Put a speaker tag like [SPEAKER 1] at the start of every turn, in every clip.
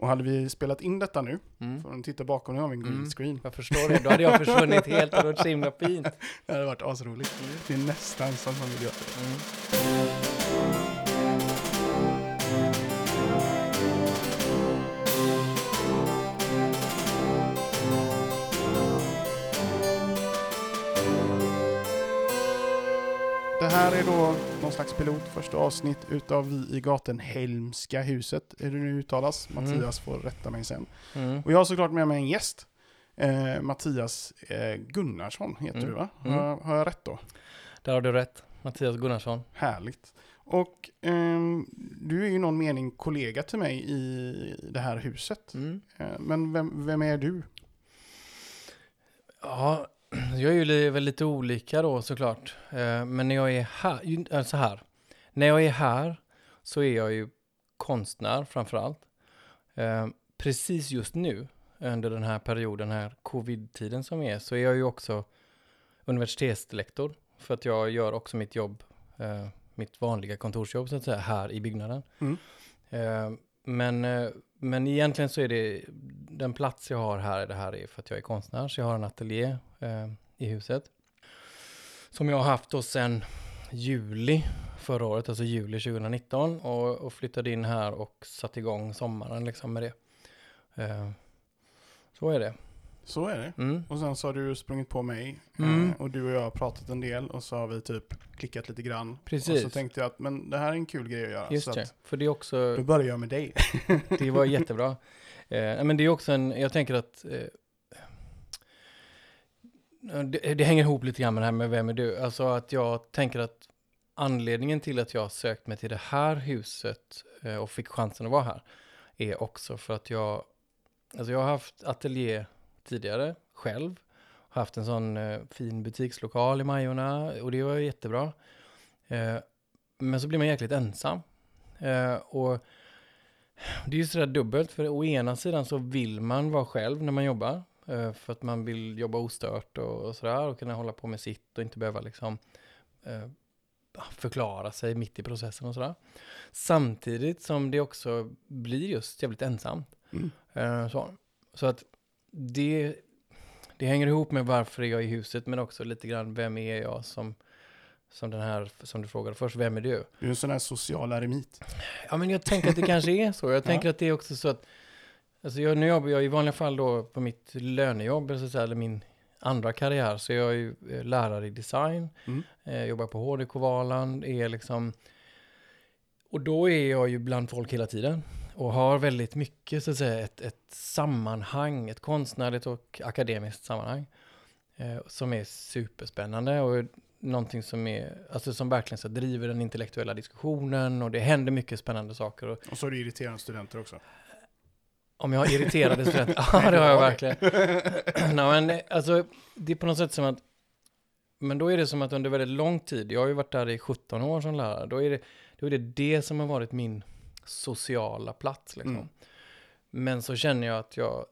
[SPEAKER 1] Och hade vi spelat in detta nu,
[SPEAKER 2] Mm.
[SPEAKER 1] får ni titta bakom, nu har vi en green
[SPEAKER 2] Mm.
[SPEAKER 1] screen.
[SPEAKER 2] Jag förstår det. Då hade jag försvunnit helt och det så himla fint.
[SPEAKER 1] Det hade varit asroligt. Det är nästan som man vill göra det.
[SPEAKER 2] Mm.
[SPEAKER 1] Det här är då slags pilot, första avsnitt utav Vi i Gatenhelmska huset, är det nu uttalas.
[SPEAKER 2] Mm.
[SPEAKER 1] Mattias får rätta mig sen.
[SPEAKER 2] Mm.
[SPEAKER 1] Och jag har såklart med mig en gäst. Eh, Mattias eh, Gunnarsson heter
[SPEAKER 2] Mm.
[SPEAKER 1] du va?
[SPEAKER 2] Mm.
[SPEAKER 1] Har, har jag rätt då?
[SPEAKER 2] Där har du rätt. Mattias Gunnarsson.
[SPEAKER 1] Härligt. Och ehm, du är ju någon mening kollega till mig i det här huset.
[SPEAKER 2] Mm.
[SPEAKER 1] Eh, men vem, vem är du?
[SPEAKER 2] Ja, jag är ju väl lite olika då såklart. Eh, Men när jag är här, äh, så här. När jag är här så är jag ju konstnär framför allt. Eh, Precis just nu, under den här perioden, här covid-tiden som är, så är jag ju också universitetslektor. För att jag gör också mitt jobb, eh, mitt vanliga kontorsjobb så att säga, här i byggnaden.
[SPEAKER 1] Mm.
[SPEAKER 2] Men, eh, men egentligen så är det den plats jag har här, det här är för att jag är konstnär, så jag har en ateljé eh, i huset. Som jag har haft då sedan juli förra året, alltså juli 2019, och, och flyttade in här och satte igång sommaren liksom med det. Eh, så är det.
[SPEAKER 1] Så är det.
[SPEAKER 2] Mm.
[SPEAKER 1] Och sen så har du sprungit på mig
[SPEAKER 2] Mm.
[SPEAKER 1] eh, och du och jag har pratat en del och så har vi typ klickat lite grann.
[SPEAKER 2] Precis.
[SPEAKER 1] Och så tänkte jag att men det här är en kul grej att göra.
[SPEAKER 2] Just det, för det är också...
[SPEAKER 1] då börjar jag med dig.
[SPEAKER 2] Det var jättebra. Eh, men det är också en, jag tänker att eh, det, det hänger ihop lite grann med det här med vem är du? Alltså att jag tänker att anledningen till att jag sökt mig till det här huset eh, och fick chansen att vara här är också för att jag, alltså jag har haft ateljé tidigare själv, haft en sån eh, fin butikslokal i Majorna och det var ju jättebra. Eh, men så blir man jäkligt ensam. Eh, och det är ju sådär dubbelt, för å ena sidan så vill man vara själv när man jobbar. eh, För att man vill jobba ostört och, och sådär och kunna hålla på med sitt och inte behöva liksom eh, förklara sig mitt i processen och sådär. Samtidigt som det också blir just jävligt ensamt.
[SPEAKER 1] Mm.
[SPEAKER 2] Eh, Så, så att det, det hänger ihop med varför jag är i huset men också lite grann vem är jag som, som den här, som du frågade först, vem är du?
[SPEAKER 1] Du är en sån här social eremit.
[SPEAKER 2] Ja, men jag tänker att det kanske är så. Jag tänker att det är också så att, alltså jag, nu jobbar jag i vanliga fall då på mitt lönejobb, så säga, eller min andra karriär, så jag är ju eh, lärare i design,
[SPEAKER 1] Mm.
[SPEAKER 2] eh, jobbar på HDK Valand, är liksom, och då är jag ju bland folk hela tiden och har väldigt mycket, så att säga, ett, ett sammanhang, ett konstnärligt och akademiskt sammanhang, eh, som är superspännande och någonting som är, alltså som verkligen så driver den intellektuella diskussionen och det händer mycket spännande saker. Och
[SPEAKER 1] Och så är du irriterande studenter också.
[SPEAKER 2] om jag har irriterade studenter, ja det har jag verkligen. Nej men alltså, det är på något sätt som att, men då är det som att under väldigt lång tid, jag har ju varit där i 17 år som lärare, då är det då är det, det som har varit min sociala plats liksom.
[SPEAKER 1] Mm.
[SPEAKER 2] Men så känner jag att jag,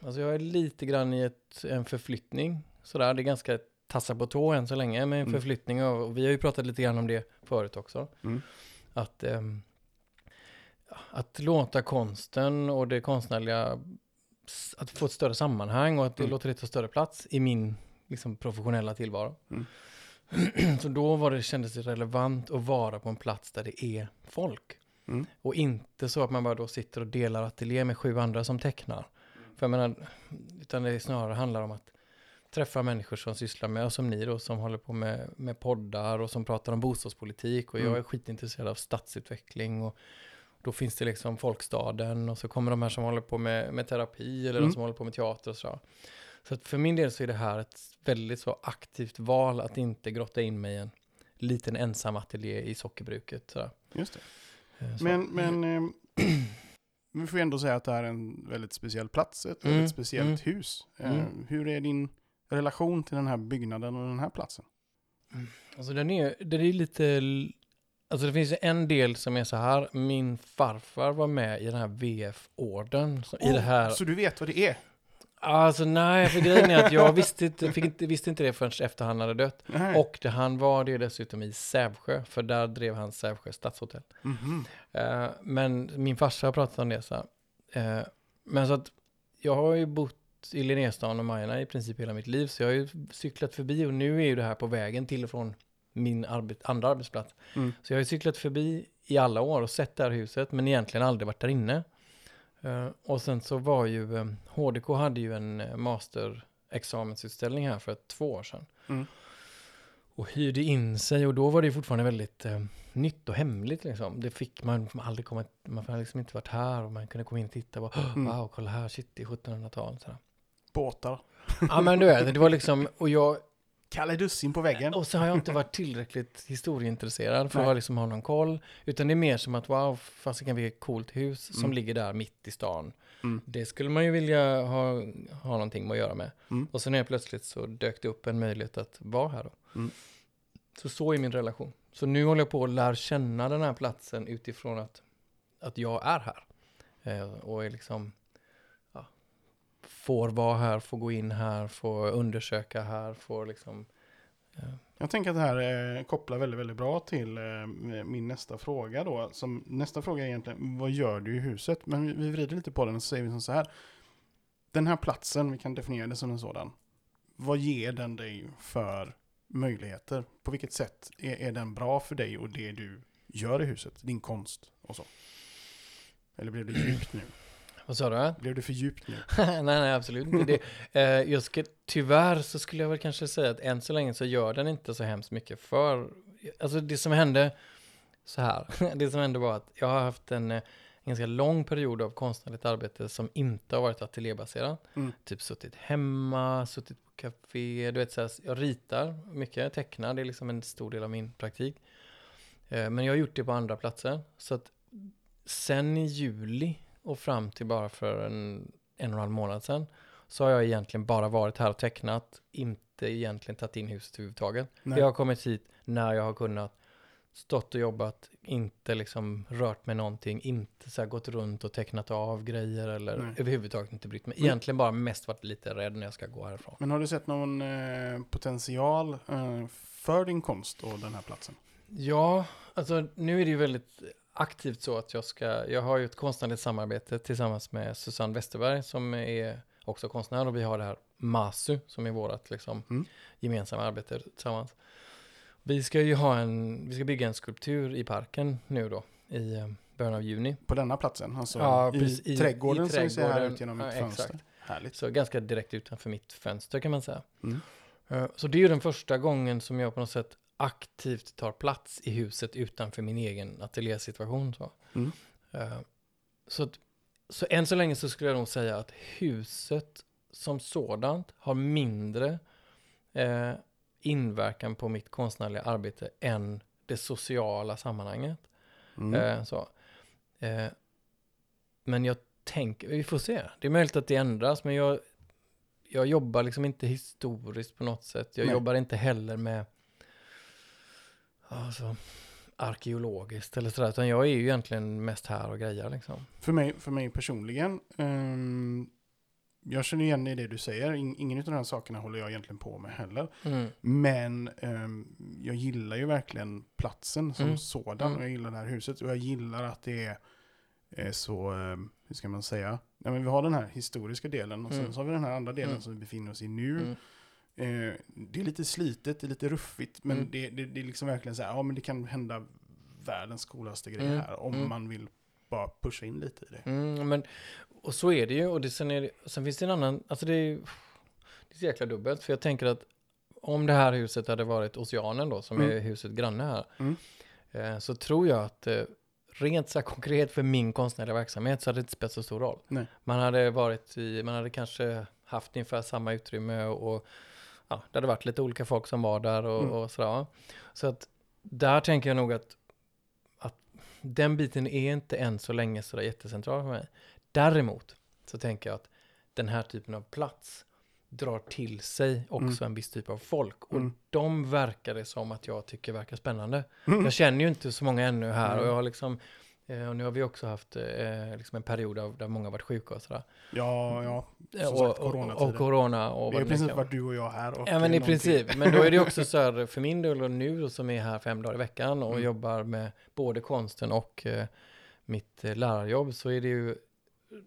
[SPEAKER 2] alltså jag är lite grann i ett, en förflyttning, sådär, det är ganska tassa på tå än så länge med en
[SPEAKER 1] Mm.
[SPEAKER 2] förflyttning och vi har ju pratat lite grann om det förut också.
[SPEAKER 1] Mm.
[SPEAKER 2] Att, ehm, att låta konsten och det konstnärliga, att få ett större sammanhang och att det
[SPEAKER 1] Mm.
[SPEAKER 2] låter det ta större plats i min liksom, professionella tillvaro.
[SPEAKER 1] Mm.
[SPEAKER 2] Så då var det, kändes det relevant att vara på en plats där det är folk.
[SPEAKER 1] Mm.
[SPEAKER 2] Och inte så att man bara då sitter och delar ateljé med sju andra som tecknar. För jag menar, utan det snarare handlar om att träffa människor som sysslar med, som ni då, som håller på med, med poddar och som pratar om bostadspolitik. Och jag
[SPEAKER 1] Mm.
[SPEAKER 2] är skitintresserad av stadsutveckling och då finns det liksom Folkstaden och så kommer de här som håller på med, med terapi eller
[SPEAKER 1] Mm.
[SPEAKER 2] de som håller på med teater och så. Så att för min del så är det här ett väldigt så aktivt val att inte grotta in mig i en liten ensam ateljé i sockerbruket. Sådär.
[SPEAKER 1] Just det.
[SPEAKER 2] Eh, Så.
[SPEAKER 1] Men, men ehm, vi får ändå säga att det här är en väldigt speciell plats, ett
[SPEAKER 2] Mm,
[SPEAKER 1] väldigt speciellt
[SPEAKER 2] mm.
[SPEAKER 1] hus. Eh,
[SPEAKER 2] Mm.
[SPEAKER 1] Hur är din relation till den här byggnaden och den här platsen?
[SPEAKER 2] Alltså den är, den är lite... Alltså det finns en del som är så här. Min farfar var med i den här VF-orden. I det här...
[SPEAKER 1] Så du vet vad det är?
[SPEAKER 2] Alltså nej, för grejen är att jag visste inte, fick inte, visste inte det förrän efter han hade dött.
[SPEAKER 1] Nej.
[SPEAKER 2] Och det, han var det dessutom i Sävsjö, för där drev han Sävsjö stadshotell.
[SPEAKER 1] Mhm.
[SPEAKER 2] Eh, men min farsa har pratat om det så här. Eh, men så att jag har ju bott i Linnéstan och Majorna i princip hela mitt liv, så jag har ju cyklat förbi och nu är ju det här på vägen till och från min arbet, andra arbetsplats.
[SPEAKER 1] Mm.
[SPEAKER 2] Så jag har ju cyklat förbi i alla år och sett det här huset, men egentligen aldrig varit där inne. Eh, och sen så var ju, eh, HDK hade ju en eh, masterexamensutställning här för två år sedan.
[SPEAKER 1] Mm.
[SPEAKER 2] Och hyrde in sig och då var det fortfarande väldigt eh, nytt och hemligt liksom. Det fick man aldrig komma, man hade liksom inte varit här och man kunde komma in och titta och bara,
[SPEAKER 1] Mm.
[SPEAKER 2] wow, kolla här, shit, det är 1700-tal. sådär.
[SPEAKER 1] Båtar.
[SPEAKER 2] Ja men du vet, det var liksom, och jag,
[SPEAKER 1] Kalle Dussin på väggen.
[SPEAKER 2] och så har jag inte varit tillräckligt historieintresserad för
[SPEAKER 1] Nej.
[SPEAKER 2] att liksom ha någon koll. Utan det är mer som att wow, fasiken vilket coolt hus som
[SPEAKER 1] Mm.
[SPEAKER 2] ligger där mitt i stan.
[SPEAKER 1] Mm.
[SPEAKER 2] Det skulle man ju vilja ha, ha någonting att göra med.
[SPEAKER 1] Mm.
[SPEAKER 2] Och sen är plötsligt så dök det upp en möjlighet att vara här då.
[SPEAKER 1] Mm.
[SPEAKER 2] Så så är min relation. Så nu håller jag på att lära känna den här platsen utifrån att, att jag är här. Eh, och är liksom, får vara här, får gå in här, får undersöka här, får liksom,
[SPEAKER 1] Jag tänker att det här eh, kopplar väldigt, väldigt bra till eh, min nästa fråga då. Som, nästa fråga är egentligen, vad gör du i huset? Men vi, vi vrider lite på den och så säger vi som så här. Den här platsen, vi kan definiera det som en sådan. Vad ger den dig för möjligheter? På vilket sätt är, är den bra för dig och det du gör i huset? Din konst och så. Eller blev det djupt nu?
[SPEAKER 2] Vad sa du?
[SPEAKER 1] Blev det för djupt nu?
[SPEAKER 2] nej, nej, absolut inte det. Eh, jag ska, tyvärr så skulle jag väl kanske säga att än så länge så gör den inte så hemskt mycket för, alltså det som hände så här, det som hände var att jag har haft en, eh, en ganska lång period av konstnärligt arbete som inte har varit ateljébaserat.
[SPEAKER 1] Mm.
[SPEAKER 2] Typ suttit hemma, suttit på café, du vet så här, jag ritar mycket, tecknar, det är liksom en stor del av min praktik. Eh, men jag har gjort det på andra platser. Så att sen i juli och fram till bara för en, en och en halv månad sedan så har jag egentligen bara varit här och tecknat, inte egentligen tagit in huset överhuvudtaget.
[SPEAKER 1] Nej.
[SPEAKER 2] Jag har kommit hit när jag har kunnat, stått och jobbat, inte liksom rört med någonting, inte så här gått runt och tecknat av grejer eller
[SPEAKER 1] Nej.
[SPEAKER 2] överhuvudtaget inte brytt mig. Egentligen bara mest varit lite rädd när jag ska gå härifrån.
[SPEAKER 1] Men har du sett någon eh, potential eh, för din konst och den här platsen?
[SPEAKER 2] Ja, alltså nu är det ju väldigt aktivt så att jag ska, jag har ju ett konstnärligt samarbete tillsammans med Susanne Westerberg som är också konstnär och vi har det här MASU som är vårt liksom
[SPEAKER 1] Mm.
[SPEAKER 2] gemensamma arbete tillsammans. Vi ska ju ha en, vi ska bygga en skulptur i parken nu då i eh, början av juni.
[SPEAKER 1] På denna platsen? Alltså
[SPEAKER 2] Ja,
[SPEAKER 1] i,
[SPEAKER 2] precis, i-
[SPEAKER 1] trädgården
[SPEAKER 2] i
[SPEAKER 1] som vi ser här ut genom
[SPEAKER 2] Ja,
[SPEAKER 1] mitt fönster?
[SPEAKER 2] exakt.
[SPEAKER 1] Härligt.
[SPEAKER 2] Så ganska direkt utanför mitt fönster kan man säga.
[SPEAKER 1] Mm.
[SPEAKER 2] Eh, Så det är ju den första gången som jag på något sätt aktivt tar plats i huset utanför min egen ateljésituation. Så.
[SPEAKER 1] Mm.
[SPEAKER 2] Eh, Så, så än så länge så skulle jag nog säga att huset som sådant har mindre eh, inverkan på mitt konstnärliga arbete än det sociala sammanhanget.
[SPEAKER 1] Mm.
[SPEAKER 2] Eh, så. Men jag tänker, vi får se. Det är möjligt att det ändras, men jag, jag jobbar liksom inte historiskt på något sätt. Jag
[SPEAKER 1] Nej.
[SPEAKER 2] jobbar inte heller med alltså, arkeologiskt eller sådär, utan jag är ju egentligen mest här och grejer liksom.
[SPEAKER 1] För, mig, för mig personligen, ehm, jag känner igen i det du säger. In, ingen av de här sakerna håller jag egentligen på med heller.
[SPEAKER 2] Mm.
[SPEAKER 1] Men ehm, jag gillar ju verkligen platsen som
[SPEAKER 2] Mm.
[SPEAKER 1] sådan.
[SPEAKER 2] Mm.
[SPEAKER 1] Och jag gillar det här huset. Och jag gillar att det är, så, ehm, hur ska man säga? Ja, men vi har den här historiska delen och sen
[SPEAKER 2] Mm.
[SPEAKER 1] så har vi den här andra delen
[SPEAKER 2] Mm.
[SPEAKER 1] som vi befinner oss i nu.
[SPEAKER 2] Mm.
[SPEAKER 1] Eh, det är lite slitet, det är lite ruffigt, men
[SPEAKER 2] Mm.
[SPEAKER 1] det, det, det är liksom verkligen så här, ja men det kan hända världens coolaste grejer
[SPEAKER 2] Mm.
[SPEAKER 1] här om
[SPEAKER 2] Mm.
[SPEAKER 1] man vill bara pusha in lite i det.
[SPEAKER 2] Mm, men, och så är det ju. Och det, sen, är det, sen finns det en annan, alltså det är det är så jäkla dubbelt. För jag tänker att om det här huset hade varit Oceanen då, som
[SPEAKER 1] Mm.
[SPEAKER 2] är huset granne här,
[SPEAKER 1] Mm.
[SPEAKER 2] eh, så tror jag att eh, rent så här konkret för min konstnärliga verksamhet så hade det inte spelat så stor roll.
[SPEAKER 1] Nej.
[SPEAKER 2] Man hade varit i, man hade kanske haft ungefär samma utrymme och ja, det hade varit lite olika folk som var där och,
[SPEAKER 1] Mm.
[SPEAKER 2] och sådär. Så att där tänker jag nog att, att den biten är inte än så länge sådär jättecentral för mig. Däremot så tänker jag att den här typen av plats drar till sig också en viss typ av folk. Och
[SPEAKER 1] Mm.
[SPEAKER 2] de verkar det som att jag tycker verkar spännande.
[SPEAKER 1] Mm.
[SPEAKER 2] Jag känner ju inte så många ännu här
[SPEAKER 1] Mm.
[SPEAKER 2] och jag har liksom och nu har vi också haft eh, liksom en period av, där många varit sjuka och sådär.
[SPEAKER 1] Ja, ja. Som
[SPEAKER 2] Och,
[SPEAKER 1] sagt,
[SPEAKER 2] och, och, och corona och
[SPEAKER 1] Det är i princip varit du och jag här. Och
[SPEAKER 2] Ja men i princip, men då är det också så här för min del och nu som är här fem dagar i veckan och
[SPEAKER 1] Mm.
[SPEAKER 2] jobbar med både konsten och eh, mitt eh, lärarjobb så är det ju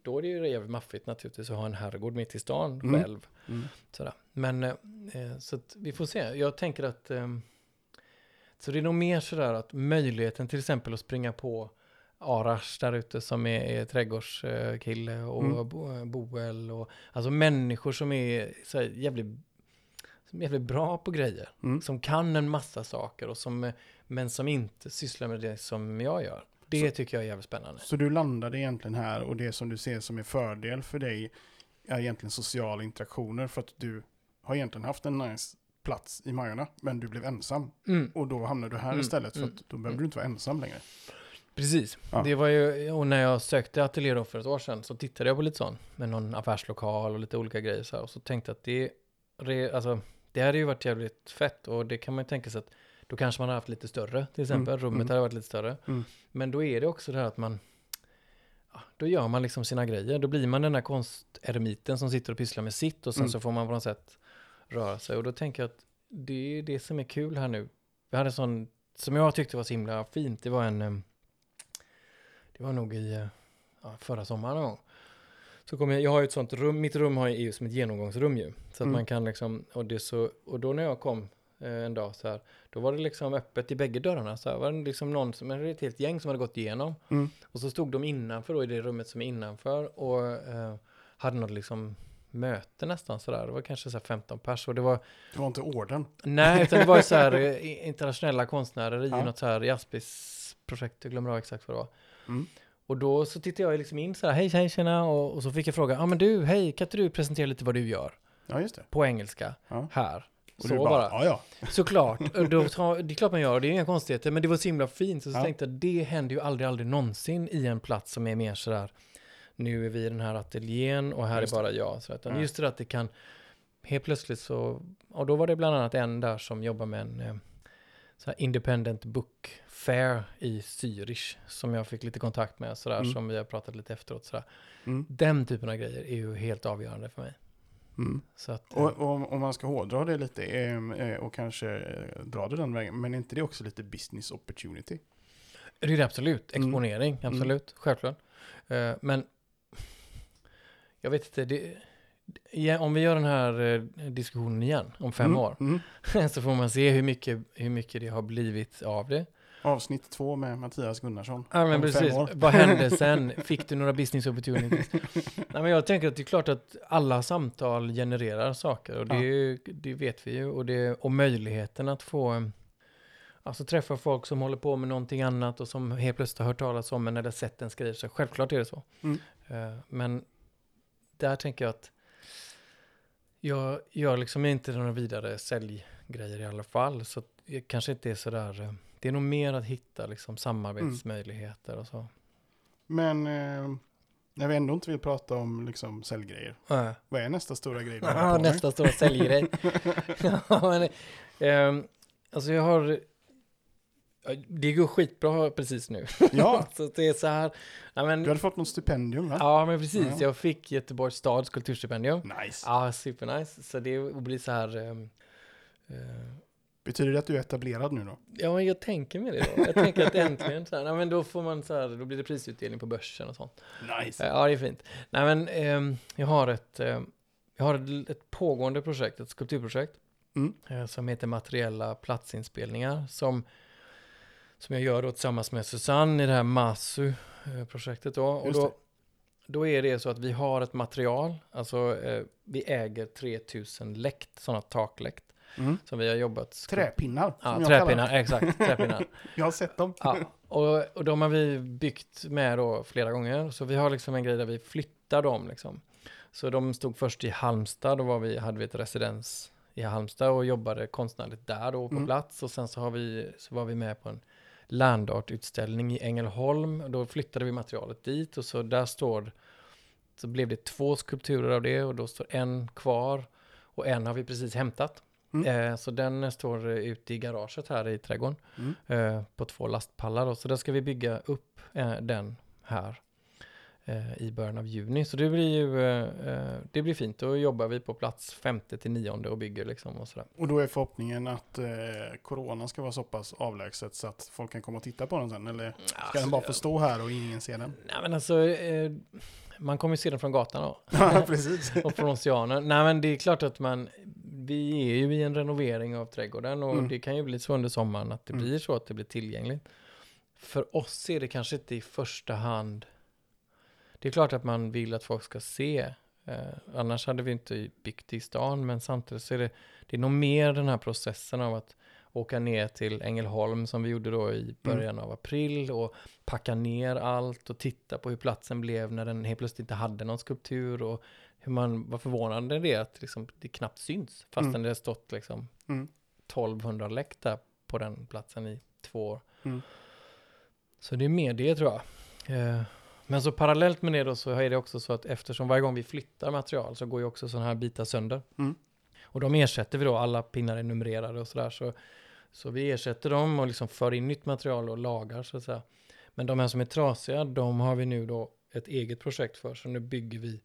[SPEAKER 2] då är det ju jävligt maffigt naturligtvis att ha en herrgård mitt i stan
[SPEAKER 1] Mm.
[SPEAKER 2] själv.
[SPEAKER 1] Mm.
[SPEAKER 2] Sådär. Men eh, eh, så att vi får se. Jag tänker att ehm, så det är nog mer sådär att möjligheten till exempel att springa på Arash där ute som är, är trädgårdskille och
[SPEAKER 1] Mm.
[SPEAKER 2] Bo- Boel och alltså människor som är så jävligt, som är jävligt bra på grejer.
[SPEAKER 1] Mm.
[SPEAKER 2] Som kan en massa saker och som, men som inte sysslar med det som jag gör. Det
[SPEAKER 1] Så-
[SPEAKER 2] tycker jag är jävligt spännande.
[SPEAKER 1] Så du landade egentligen här och det som du ser som är fördel för dig är egentligen sociala interaktioner för att du har egentligen haft en nice plats i Majorna men du blev ensam
[SPEAKER 2] Mm.
[SPEAKER 1] och då hamnade du här
[SPEAKER 2] Mm,
[SPEAKER 1] istället för
[SPEAKER 2] mm,
[SPEAKER 1] att då behöver du inte vara ensam längre.
[SPEAKER 2] Precis.
[SPEAKER 1] Ja.
[SPEAKER 2] Det var ju, och när jag sökte ateljé då för ett år sedan så tittade jag på lite sånt med någon affärslokal och lite olika grejer så här, och så tänkte jag att det, re- alltså, det hade ju varit jävligt fett och det kan man ju tänka sig att då kanske man har haft lite större till exempel,
[SPEAKER 1] Mm,
[SPEAKER 2] rummet
[SPEAKER 1] mm.
[SPEAKER 2] hade varit lite större.
[SPEAKER 1] Mm.
[SPEAKER 2] Men då är det också det här att man, ja, då gör man liksom sina grejer, då blir man den här konsteremiten som sitter och pysslar med sitt och sen
[SPEAKER 1] Mm.
[SPEAKER 2] så får man på något sätt röra sig och då tänker jag att det är det som är kul här nu. Vi hade en sån, som jag tyckte var så himla fint, det var en, det var nog i eh, ja, förra sommaren någon gång. Så kom jag, jag har ju ett sånt rum, mitt rum har ju som ett genomgångsrum ju. Så att
[SPEAKER 1] Mm.
[SPEAKER 2] man kan liksom, och det så, och då när jag kom eh, en dag så här, då var det liksom öppet i bägge dörrarna. Så här, var det liksom någon, som, ett helt gäng som hade gått igenom.
[SPEAKER 1] Mm.
[SPEAKER 2] Och så stod de innanför då i det rummet som är innanför och eh, hade något liksom möte nästan sådär. Det var kanske så här 15 pers och det var
[SPEAKER 1] Det var inte orden.
[SPEAKER 2] Nej, utan det var så här eh, internationella konstnärer i
[SPEAKER 1] Ja.
[SPEAKER 2] något så här Jaspis-projekt, jag glömmer av exakt vad det var.
[SPEAKER 1] Mm.
[SPEAKER 2] Och då så tittade jag liksom in så här, hej, hej, tjena, och, och så fick jag fråga, ja ah, men du, hej, kan inte du presentera lite vad du gör?
[SPEAKER 1] Ja, just det.
[SPEAKER 2] På engelska,
[SPEAKER 1] Ja.
[SPEAKER 2] här.
[SPEAKER 1] Och
[SPEAKER 2] så bara,
[SPEAKER 1] bara, ja ja.
[SPEAKER 2] såklart. Då, det är klart man gör, det är inga konstigheter, men det var så himla fint. Så, så
[SPEAKER 1] Ja.
[SPEAKER 2] tänkte jag, det händer ju aldrig, aldrig någonsin i en plats som är mer så där, nu är vi i den här ateljén och här
[SPEAKER 1] Just
[SPEAKER 2] är bara jag. Så utan
[SPEAKER 1] Ja.
[SPEAKER 2] just det att det kan, helt plötsligt så, och då var det bland annat en där som jobbar med en eh, så här independent book fair i Zürich, som jag fick lite kontakt med, sådär,
[SPEAKER 1] Mm.
[SPEAKER 2] som vi har pratat lite efteråt. Sådär.
[SPEAKER 1] Mm.
[SPEAKER 2] Den typen av grejer är ju helt avgörande för mig.
[SPEAKER 1] Mm.
[SPEAKER 2] Att, eh,
[SPEAKER 1] Och, och om man ska hårdra det lite eh, eh, och kanske eh, dra det den vägen, men är inte det också lite business opportunity?
[SPEAKER 2] Det är det absolut.
[SPEAKER 1] Mm.
[SPEAKER 2] Exponering, absolut. Självklart. Eh, men jag vet inte, det, ja, om vi gör den här eh, diskussionen igen om fem
[SPEAKER 1] Mm,
[SPEAKER 2] år
[SPEAKER 1] Mm.
[SPEAKER 2] så får man se hur mycket, hur mycket det har blivit av det.
[SPEAKER 1] Avsnitt två med Mattias Gunnarsson.
[SPEAKER 2] Ja, men precis. Vad hände sen? Fick du några business opportunities? Nej, men jag tänker att det är klart att alla samtal genererar saker och det,
[SPEAKER 1] Ja.
[SPEAKER 2] ju- det vet vi ju. Och, det, och möjligheten att få eh, alltså träffa folk som håller på med någonting annat och som helt plötsligt har hört talas om en eller sett en skriva. Så självklart är det så.
[SPEAKER 1] Mm.
[SPEAKER 2] Eh, Men där tänker jag att jag gör liksom inte några vidare säljgrejer i alla fall. Så det kanske inte är sådär. Eh, Det är nog mer att hitta liksom samarbetsmöjligheter och så.
[SPEAKER 1] Men eh, när vi ändå inte vill prata om liksom, säljgrejer,
[SPEAKER 2] Äh.
[SPEAKER 1] vad är nästa stora grej
[SPEAKER 2] Ja,
[SPEAKER 1] på med?
[SPEAKER 2] nästa stora säljgrej. ja, men, ehm, alltså jag har... Det går skitbra precis nu.
[SPEAKER 1] Ja,
[SPEAKER 2] så det är så här... Ja, men,
[SPEAKER 1] du hade fått något stipendium va?
[SPEAKER 2] ja, men precis.
[SPEAKER 1] Ja.
[SPEAKER 2] Jag fick Göteborgs stads kulturstipendium.
[SPEAKER 1] Nice.
[SPEAKER 2] Ja, supernice. Så det blir så här... ehm, eh,
[SPEAKER 1] Betyder det att du är etablerad nu då?
[SPEAKER 2] ja, men jag tänker med det då. Jag tänker att äntligen så här, nej, men då får man så här, då blir det prisutdelning på börsen och sånt.
[SPEAKER 1] Nice.
[SPEAKER 2] Ja, det är fint. Nej, men ehm, jag har ett, ehm, jag har ett, ett pågående projekt, ett skulpturprojekt,
[SPEAKER 1] Mm.
[SPEAKER 2] eh, som heter materiella platsinspelningar, som, som jag gör då tillsammans med Susanne i det här MASU-projektet då. Och då, då är det så att vi har ett material, alltså eh, vi äger 3000 läkt, sådana takläkt,
[SPEAKER 1] Mm.
[SPEAKER 2] som vi har jobbat.
[SPEAKER 1] Träpinnar,
[SPEAKER 2] Ja, träpinnar, exakt, träpinnar.
[SPEAKER 1] Jag har sett dem.
[SPEAKER 2] Ja, och, och de har vi byggt med då flera gånger. Så vi har liksom en grej där vi flyttar dem liksom. Så de stod först i Halmstad, då var vi, hade vi ett residens i Halmstad och jobbade konstnärligt där då på
[SPEAKER 1] Mm.
[SPEAKER 2] plats. Och sen så, har vi, så var vi med på en landartutställning i Ängelholm. Då flyttade vi materialet dit och så där står, så blev det två skulpturer av det och då står en kvar. Och en har vi precis hämtat.
[SPEAKER 1] Mm.
[SPEAKER 2] Eh, så den står ute i garaget här i trädgården
[SPEAKER 1] Mm.
[SPEAKER 2] eh, på två lastpallar. Då. Så där ska vi bygga upp eh, den här eh, i början av juni. Så det blir ju eh, eh, det blir fint. Då jobbar vi på plats femte till nionde och bygger liksom och sådär.
[SPEAKER 1] Och då är förhoppningen att eh, corona ska vara så pass avlägset så att folk kan komma och titta på den sen? Eller ska den bara få stå här och ingen se den?
[SPEAKER 2] Nej men alltså, eh, man kommer ju se den från gatan då.
[SPEAKER 1] Ja, precis.
[SPEAKER 2] och från oceanen. Nej men det är klart att man, vi är ju i en renovering av trädgården och
[SPEAKER 1] Mm.
[SPEAKER 2] det kan ju bli så under sommaren att det
[SPEAKER 1] Mm.
[SPEAKER 2] blir så att det blir tillgängligt. För oss är det kanske inte i första hand, det är klart att man vill att folk ska se, eh, annars hade vi inte byggt i stan, men samtidigt så är det, det är nog mer den här processen av att åka ner till Ängelholm som vi gjorde då i början av april och packa ner allt och titta på hur platsen blev när den helt plötsligt inte hade någon skulptur och hur man var förvånande det är att liksom, det knappt syns fastän
[SPEAKER 1] Mm.
[SPEAKER 2] det har stått liksom
[SPEAKER 1] Mm.
[SPEAKER 2] 1200 läck där på den platsen i två år.
[SPEAKER 1] Mm.
[SPEAKER 2] Så det är mer det tror jag. Eh, Men så parallellt med det då så är det också så att eftersom varje gång vi flyttar material så går ju också sådana här bitar sönder.
[SPEAKER 1] Mm.
[SPEAKER 2] Och de ersätter vi då, alla pinnar är numrerade och sådär. Så, så vi ersätter dem och liksom för in nytt material och lagar så att säga. Men de här som är trasiga, de har vi nu då ett eget projekt för. Så nu bygger vi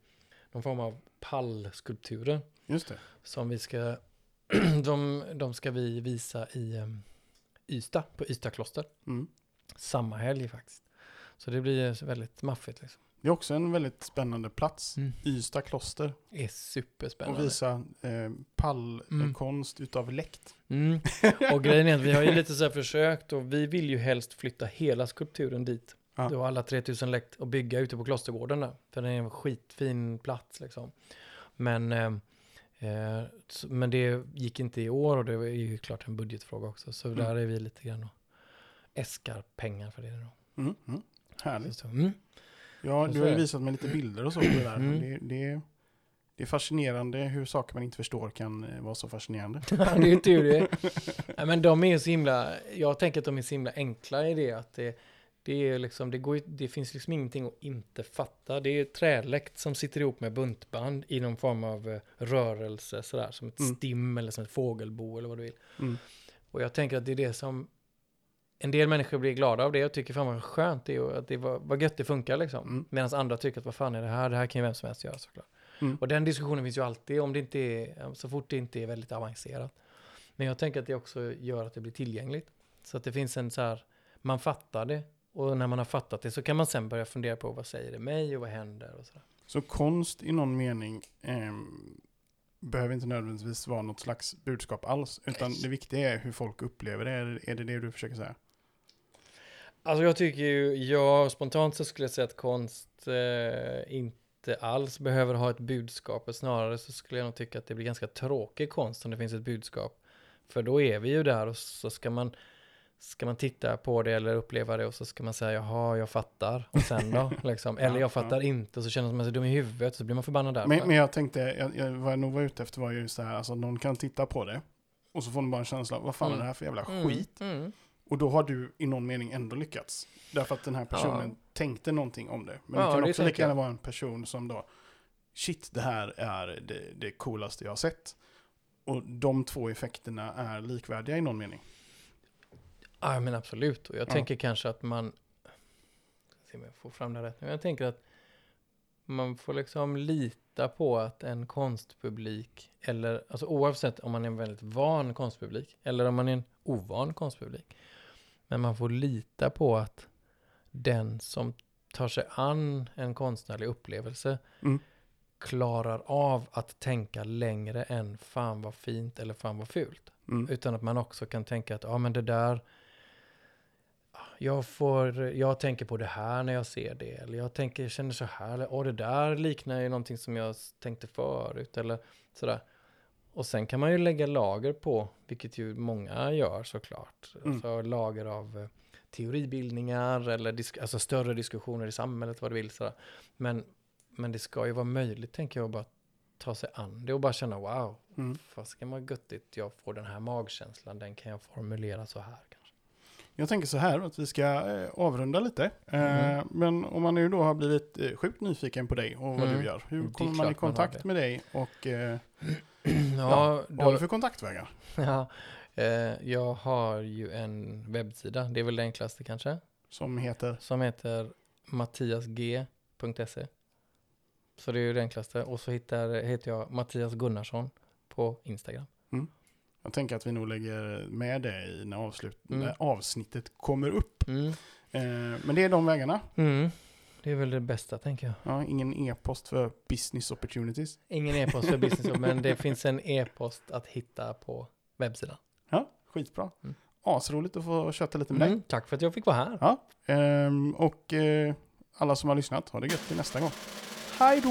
[SPEAKER 2] någon form av pallskulpturer
[SPEAKER 1] Just det.
[SPEAKER 2] som vi ska, de, de ska vi visa i um, Ystad, på Ystad kloster.
[SPEAKER 1] Mm.
[SPEAKER 2] Samma helg faktiskt. Så det blir väldigt maffigt liksom.
[SPEAKER 1] Det är också en väldigt spännande plats.
[SPEAKER 2] Mm.
[SPEAKER 1] Ystad kloster.
[SPEAKER 2] Det är superspännande.
[SPEAKER 1] Och visa eh, pallkonst utav läkt.
[SPEAKER 2] Mm. Och grejen är att vi har ju lite så här försökt och vi vill ju helst flytta hela skulpturen dit.
[SPEAKER 1] Ja.
[SPEAKER 2] Då alla 3000 läkt och bygga ute på Klostergården där. För det är en skitfin plats liksom. Men, eh, eh, men det gick inte i år och det är ju klart en budgetfråga också. Så
[SPEAKER 1] Mm.
[SPEAKER 2] där är vi lite grann och äskar pengar för det då.
[SPEAKER 1] Mm. Mm. Härligt.
[SPEAKER 2] Så, mm.
[SPEAKER 1] Ja, du har ju
[SPEAKER 2] det.
[SPEAKER 1] visat mig lite bilder och så på det där.
[SPEAKER 2] Mm.
[SPEAKER 1] Det, det, det är fascinerande hur saker man inte förstår kan eh, vara så fascinerande.
[SPEAKER 2] Det är ju tur det. Nej, men de är ju så himla, jag tänker att de är så himla enkla i det att det, det är liksom, det går det finns liksom ingenting att inte fatta. Det är träläkt som sitter ihop med buntband i någon form av eh, rörelse sådär, som ett
[SPEAKER 1] Mm.
[SPEAKER 2] stim eller som ett fågelbo eller vad du vill.
[SPEAKER 1] Mm.
[SPEAKER 2] Och jag tänker att det är det som en del människor blir glada av det och tycker fan vad skönt det är att det var, vad gött det funkar liksom.
[SPEAKER 1] Mm.
[SPEAKER 2] Medan andra tycker att vad fan är det här, det här kan ju vem som helst göra såklart.
[SPEAKER 1] Mm.
[SPEAKER 2] Och den diskussionen finns ju alltid om det inte är, så fort det inte är väldigt avancerat. Men jag tänker att det också gör att det blir tillgängligt. Så att det finns en så här, man fattar det. Och när man har fattat det så kan man sen börja fundera på vad säger det mig och vad händer och sådär.
[SPEAKER 1] Så konst i någon mening ehm, behöver inte nödvändigtvis vara något slags budskap alls. Utan det viktiga är hur folk upplever det. Är, är det det du försöker säga?
[SPEAKER 2] Alltså jag tycker ju, jag spontant så skulle jag säga att konst eh, inte alls behöver ha ett budskap. Snarare så skulle jag nog tycka att det blir ganska tråkig konst om det finns ett budskap. För då är vi ju där och så ska man, ska man titta på det eller uppleva det och så ska man säga jaha, jag fattar. Och sen då, liksom. Eller
[SPEAKER 1] Ja,
[SPEAKER 2] jag fattar
[SPEAKER 1] ja.
[SPEAKER 2] inte och så känner man sig dum i huvudet och så blir man förbannad där.
[SPEAKER 1] Men, men jag tänkte, jag, jag, vad jag nog var ute efter var ju så här, alltså någon kan titta på det. Och så får de bara en känsla av, vad fan
[SPEAKER 2] Mm.
[SPEAKER 1] är det här för jävla
[SPEAKER 2] Mm,
[SPEAKER 1] skit?
[SPEAKER 2] Mm.
[SPEAKER 1] Och då har du i någon mening ändå lyckats. Därför att den här personen
[SPEAKER 2] Ja.
[SPEAKER 1] tänkte någonting om det. Men
[SPEAKER 2] Ja,
[SPEAKER 1] det kan
[SPEAKER 2] det
[SPEAKER 1] också lika gärna vara en person som då, shit det här är det, det coolaste jag har sett. Och de två effekterna är likvärdiga i någon mening.
[SPEAKER 2] Ja, men absolut. Och jag
[SPEAKER 1] Ja.
[SPEAKER 2] tänker kanske att man... Se om jag får fram det rätt nu. Jag tänker att man får liksom lita på att en konstpublik, eller alltså oavsett om man är en väldigt van konstpublik, eller om man är en ovan konstpublik, men man får lita på att den som tar sig an en konstnärlig upplevelse
[SPEAKER 1] Mm.
[SPEAKER 2] klarar av att tänka längre än fan vad fint eller fan vad fult.
[SPEAKER 1] Mm.
[SPEAKER 2] Utan att man också kan tänka att, ja men det där, jag får, jag tänker på det här när jag ser det. Eller jag tänker, känner så här, eller åh det där liknar ju någonting som jag tänkte förut. Eller sådär. Och sen kan man ju lägga lager på, vilket ju många gör såklart.
[SPEAKER 1] Mm.
[SPEAKER 2] Alltså lager av eh, teoribildningar eller disk, alltså större diskussioner i samhället, vad du vill. Sådär. Men, men det ska ju vara möjligt, tänker jag, att bara ta sig an det och bara känna wow,
[SPEAKER 1] Mm.
[SPEAKER 2] fasiken vad göttigt jag får den här magkänslan, den kan jag formulera så här.
[SPEAKER 1] Jag tänker så här att vi ska eh, avrunda lite.
[SPEAKER 2] Mm.
[SPEAKER 1] Men om man nu då har blivit eh, sjukt nyfiken på dig och vad
[SPEAKER 2] Mm.
[SPEAKER 1] du gör. Hur kommer man i
[SPEAKER 2] man
[SPEAKER 1] kontakt
[SPEAKER 2] det.
[SPEAKER 1] med dig? Och eh,
[SPEAKER 2] Ja,
[SPEAKER 1] vad har du
[SPEAKER 2] då,
[SPEAKER 1] för kontaktvägar?
[SPEAKER 2] ja eh, jag har ju en webbsida, det är väl det enklaste kanske,
[SPEAKER 1] Som heter?
[SPEAKER 2] som heter mattiasg.se. Så det är ju det enklaste. Och så hittar, heter jag Mattias Gunnarsson på Instagram.
[SPEAKER 1] Jag tänker att vi nog lägger med det i när, avslut,
[SPEAKER 2] Mm.
[SPEAKER 1] när avsnittet kommer upp.
[SPEAKER 2] Mm.
[SPEAKER 1] Eh, men det är de vägarna.
[SPEAKER 2] Mm. det är väl det bästa tänker jag.
[SPEAKER 1] Ja, ingen e-post för business opportunities.
[SPEAKER 2] Ingen e-post för business, men det finns en e-post att hitta på webbsidan.
[SPEAKER 1] Ja, skitbra.
[SPEAKER 2] Mm.
[SPEAKER 1] Asroligt att få köta lite med dig.
[SPEAKER 2] Mm, tack för att jag fick vara här.
[SPEAKER 1] Ja, ehm, och eh, alla som har lyssnat, ha det gött till nästa gång. Hej då!